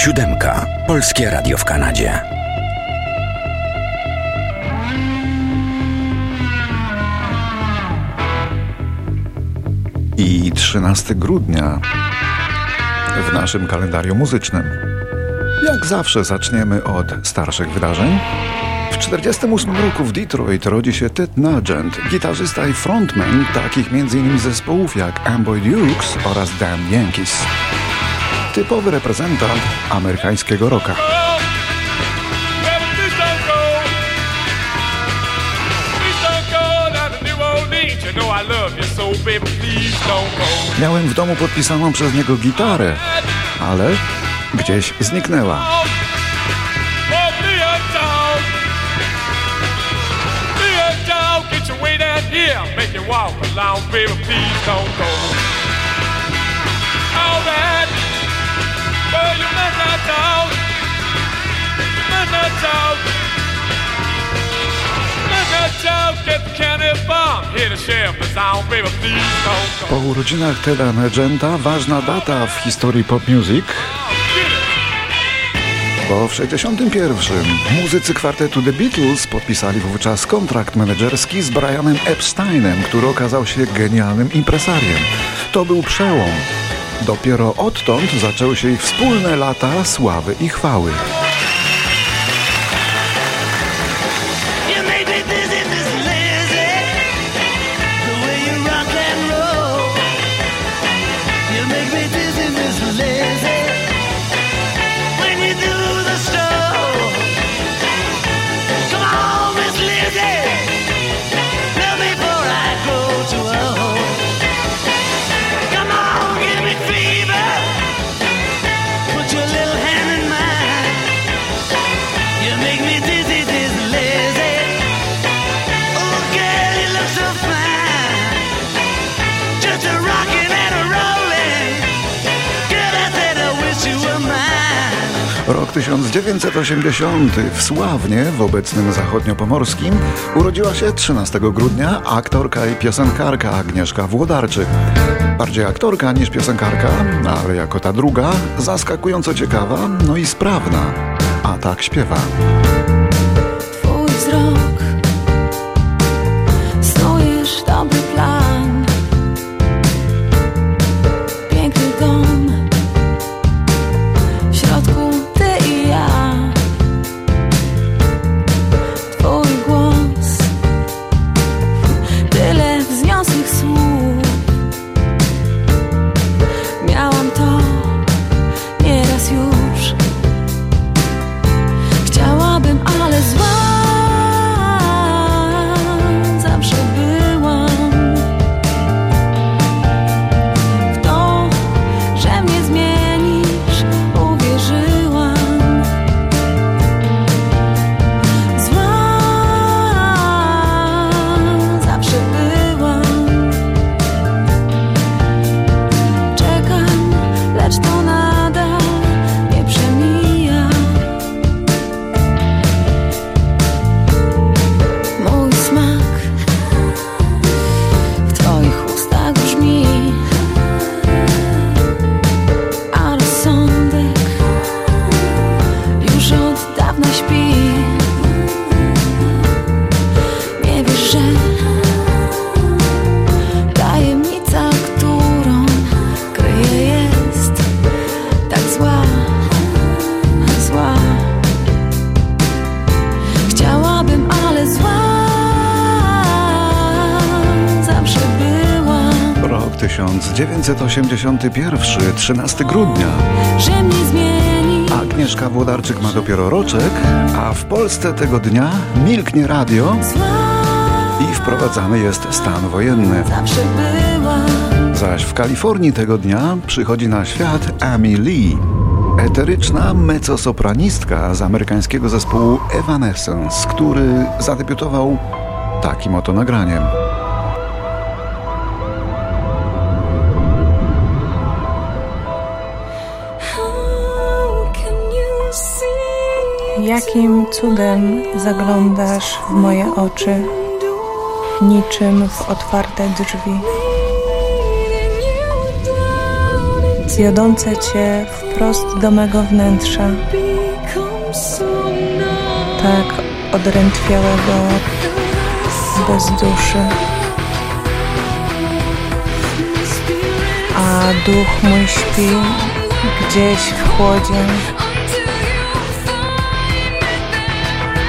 Siódemka. Polskie Radio w Kanadzie. I 13 grudnia w naszym kalendarium muzycznym. Jak zawsze zaczniemy od starszych wydarzeń. W 1948 roku w Detroit rodzi się Ted Nugent, gitarzysta i frontman takich m.in. zespołów jak Amboy Dukes oraz Damn Yankees. Typowy reprezentant amerykańskiego rocka. Miałem w domu podpisaną przez niego gitarę, ale gdzieś zniknęła. walk along, baby, please don't go. Must not talk. You must not talk. Po urodzinach Teda Nugenta ważna data w historii pop music. Bo w 61 muzycy kwartetu The Beatles podpisali wówczas kontrakt menedżerski z Brianem Epsteinem, który okazał się genialnym impresariem. To był przełom. Dopiero odtąd zaczęły się ich wspólne lata sławy i chwały. Rok 1980 w Sławnie, w obecnym zachodniopomorskim, urodziła się 13 grudnia aktorka i piosenkarka Agnieszka Włodarczyk. Bardziej aktorka niż piosenkarka, ale jako ta druga, zaskakująco ciekawa, no i sprawna. A tak śpiewa. 1981, 13 grudnia. Agnieszka Włodarczyk ma dopiero roczek, a w Polsce tego dnia milknie radio i wprowadzany jest stan wojenny. Zaś w Kalifornii tego dnia przychodzi na świat Amy Lee, eteryczna mezzosopranistka z amerykańskiego zespołu Evanescence, który zadebiutował takim oto nagraniem. Jakim cudem zaglądasz w moje oczy, niczym w otwarte drzwi? zjadące cię wprost do mego wnętrza. Tak odrętwiałego bez duszy. A duch mój śpi gdzieś w chłodzie.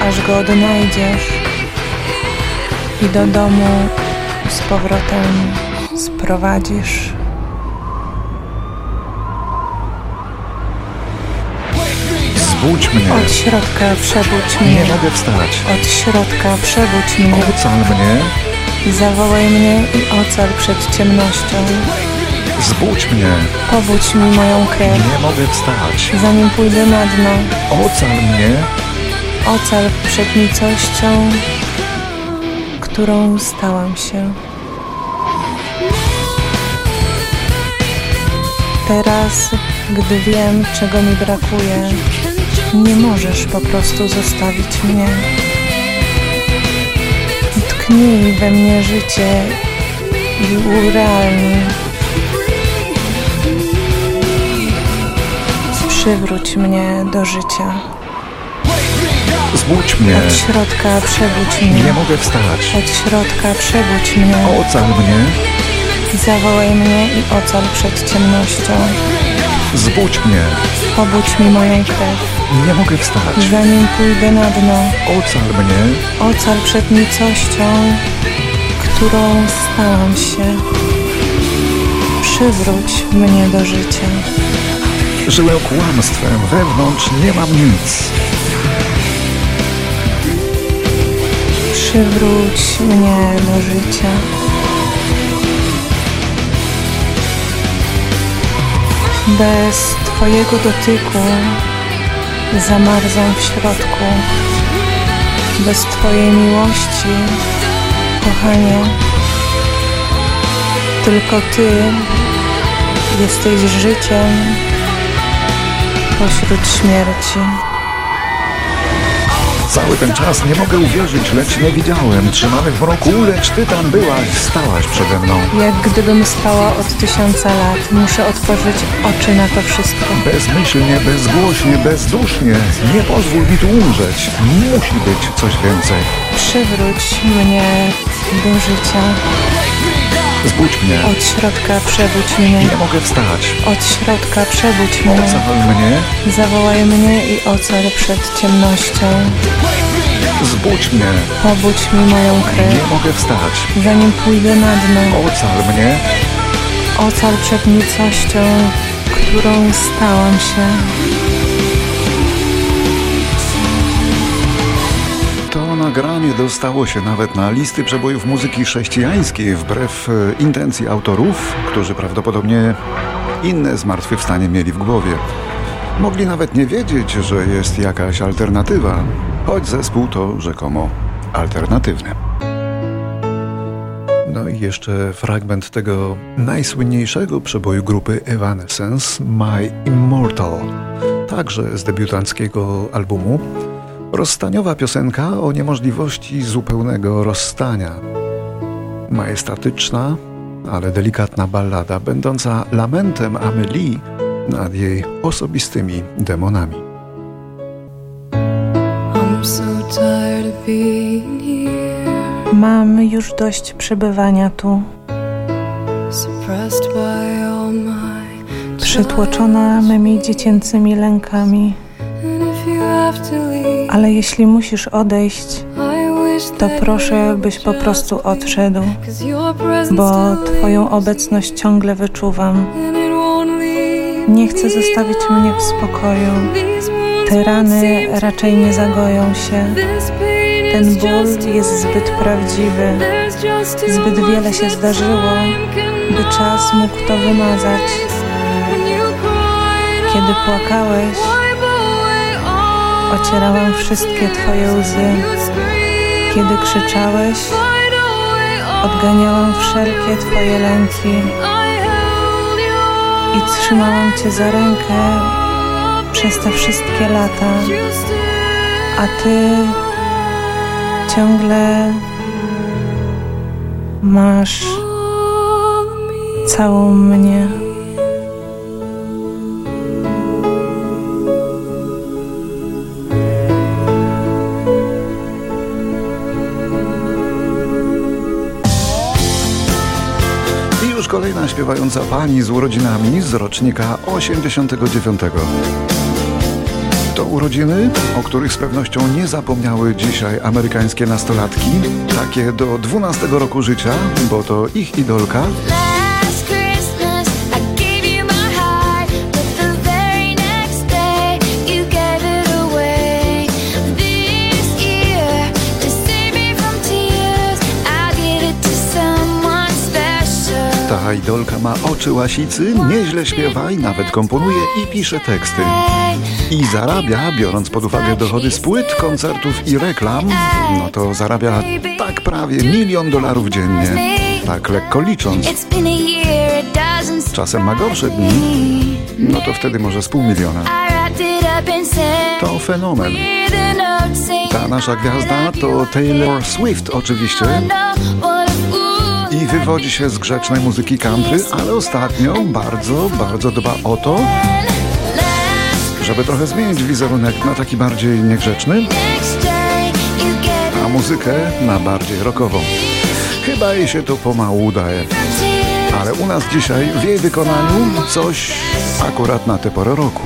Aż go odnajdziesz i do domu z powrotem sprowadzisz. Zbudź mnie. Od środka przebudź mnie. Nie mogę wstać. Od środka przebudź mnie. Ocal mnie. Zawołaj mnie i ocal przed ciemnością. Zbudź mnie. Pobudź mi moją krew. Nie mogę wstać. Zanim pójdę na dno. Ocal mnie. Ocal przed nicością, którą stałam się. Teraz, gdy wiem, czego mi brakuje, nie możesz po prostu zostawić mnie. Tknij we mnie życie i urealnij. Przywróć mnie do życia. Zbudź mnie. Od środka przebudź mnie. Nie mogę wstać. Od środka przebudź mnie. Ocal mnie. Zawołaj mnie i ocal przed ciemnością. Zbudź mnie. Pobudź mi moją krew. Nie mogę wstać. Zanim pójdę na dno. Ocal mnie. Ocal przed nicością, którą stałam się. Przywróć mnie do życia. Żyłem kłamstwem. Wewnątrz nie mam nic. Przywróć mnie do życia. Bez Twojego dotyku zamarzam w środku. Bez Twojej miłości, kochanie, tylko Ty jesteś życiem pośród śmierci. Cały ten czas nie mogę uwierzyć, lecz nie widziałem. Trzymany w mroku, lecz ty tam byłaś, stałaś przede mną. Jak gdybym spała od tysiąca lat, muszę otworzyć oczy na to wszystko. Bezmyślnie, bezgłośnie, bezdusznie. Nie pozwól mi tu umrzeć. Musi być coś więcej. Przywróć mnie do życia. Zbudź mnie. Od środka przebudź mnie. Nie mogę wstać. Od środka przebudź mnie. Ocal mnie. Zawołaj mnie i ocal przed ciemnością. Zbudź mnie. Pobudź mi moją krew. Nie mogę wstać. Zanim pójdę na dno. Ocal mnie. Ocal przed nicością, którą stałam się. Nagranie dostało się nawet na listy przebojów muzyki chrześcijańskiej wbrew e, intencji autorów, którzy prawdopodobnie inne zmartwychwstanie mieli w głowie. Mogli nawet nie wiedzieć, że jest jakaś alternatywa, choć zespół to rzekomo alternatywny. No i jeszcze fragment tego najsłynniejszego przeboju grupy Evanescence, My Immortal, także z debiutanckiego albumu. Rozstaniowa piosenka o niemożliwości zupełnego rozstania. Majestatyczna, ale delikatna ballada, będąca lamentem Amelie nad jej osobistymi demonami. I'm so tired of being here, Mam już dość przebywania tu, przytłoczona mymi dziecięcymi lękami. Ale jeśli musisz odejść, to proszę, byś po prostu odszedł, bo Twoją obecność ciągle wyczuwam. Nie chcę zostawić mnie w spokoju. Te rany raczej nie zagoją się. Ten ból jest zbyt prawdziwy, zbyt wiele się zdarzyło, by czas mógł to wymazać. Kiedy płakałeś, ocierałam wszystkie Twoje łzy. Kiedy krzyczałeś, odganiałam wszelkie Twoje lęki I trzymałam Cię za rękę przez te wszystkie lata, a Ty ciągle masz całą mnie. Śpiewająca pani z urodzinami z rocznika 89. To urodziny, o których z pewnością nie zapomniały dzisiaj amerykańskie nastolatki, takie do 12 roku życia, bo to ich idolka. Idolka ma oczy łasicy, nieźle śpiewa i nawet komponuje i pisze teksty. I zarabia, biorąc pod uwagę dochody z płyt, koncertów i reklam, no to zarabia tak prawie milion dolarów dziennie. Tak lekko licząc. Czasem ma gorsze dni, no to wtedy może z pół miliona. To fenomen. Ta nasza gwiazda to Taylor Swift oczywiście i wywodzi się z grzecznej muzyki country, ale ostatnio bardzo, bardzo dba o to, żeby trochę zmienić wizerunek na taki bardziej niegrzeczny, a muzykę na bardziej rockową. Chyba jej się to pomału udaje. Ale u nas dzisiaj w jej wykonaniu coś akurat na tę porę roku.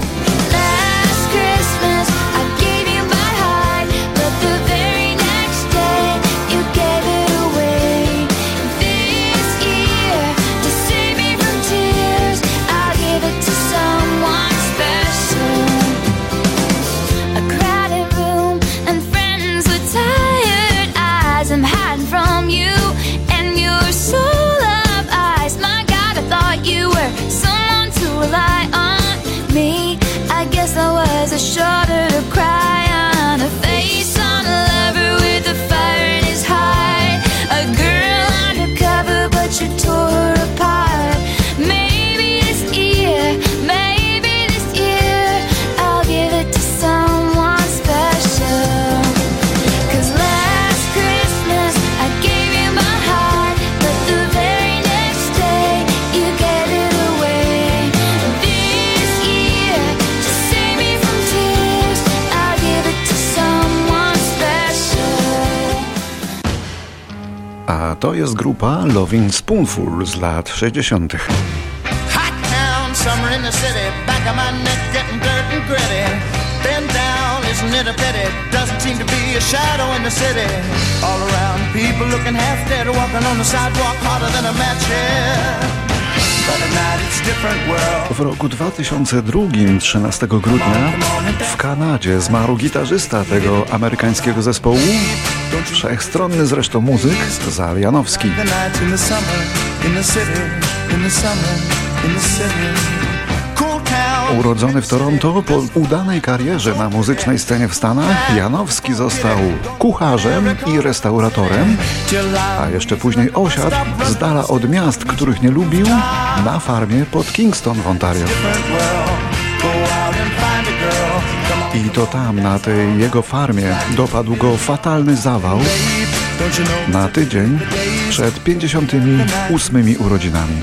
To jest grupa Loving Spoonful z lat 60. Isn't it a pity? Doesn't seem to be a shadow in the city. All around, people looking half dead, walking on the sidewalk harder than a match. W roku 2002, 13 grudnia, w Kanadzie zmarł gitarzysta tego amerykańskiego zespołu, wszechstronny zresztą muzyk, Zal Janowski. Urodzony w Toronto, po udanej karierze na muzycznej scenie w Stanach, Janowski został kucharzem i restauratorem, a jeszcze później osiadł z dala od miast, których nie lubił, na farmie pod Kingston w Ontario. I to tam, na tej jego farmie, dopadł go fatalny zawał na tydzień przed 58 urodzinami.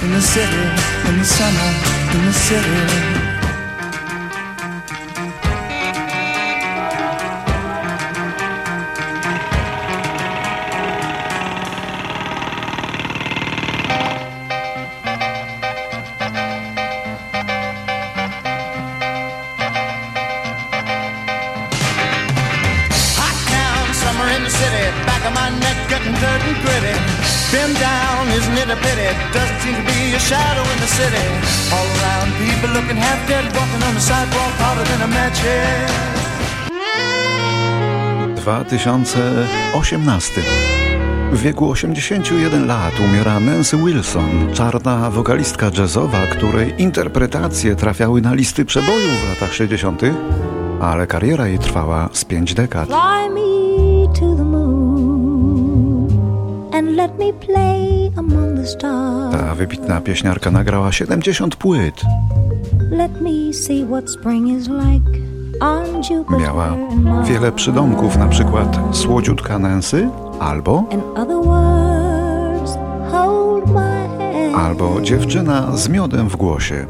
City. All around, people looking half dead, walking on the sidewalk harder than a match head. 2018. W wieku 81 lat umiera Nancy Wilson, czarna wokalistka jazzowa, której interpretacje trafiały na listy przebojów w latach 60., ale kariera jej trwała z pięć dekad. Fly me to the moon ta wybitna pieśniarka nagrała 70 płyt. Miała wiele przydomków, na przykład Słodziutka Nancy albo albo Dziewczyna z miodem w głosie.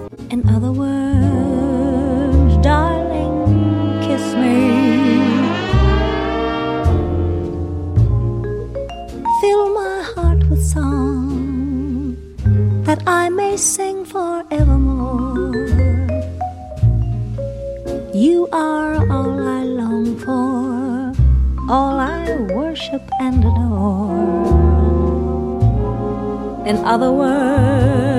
That I may sing forevermore. You are all I long for, all I worship and adore. In other words,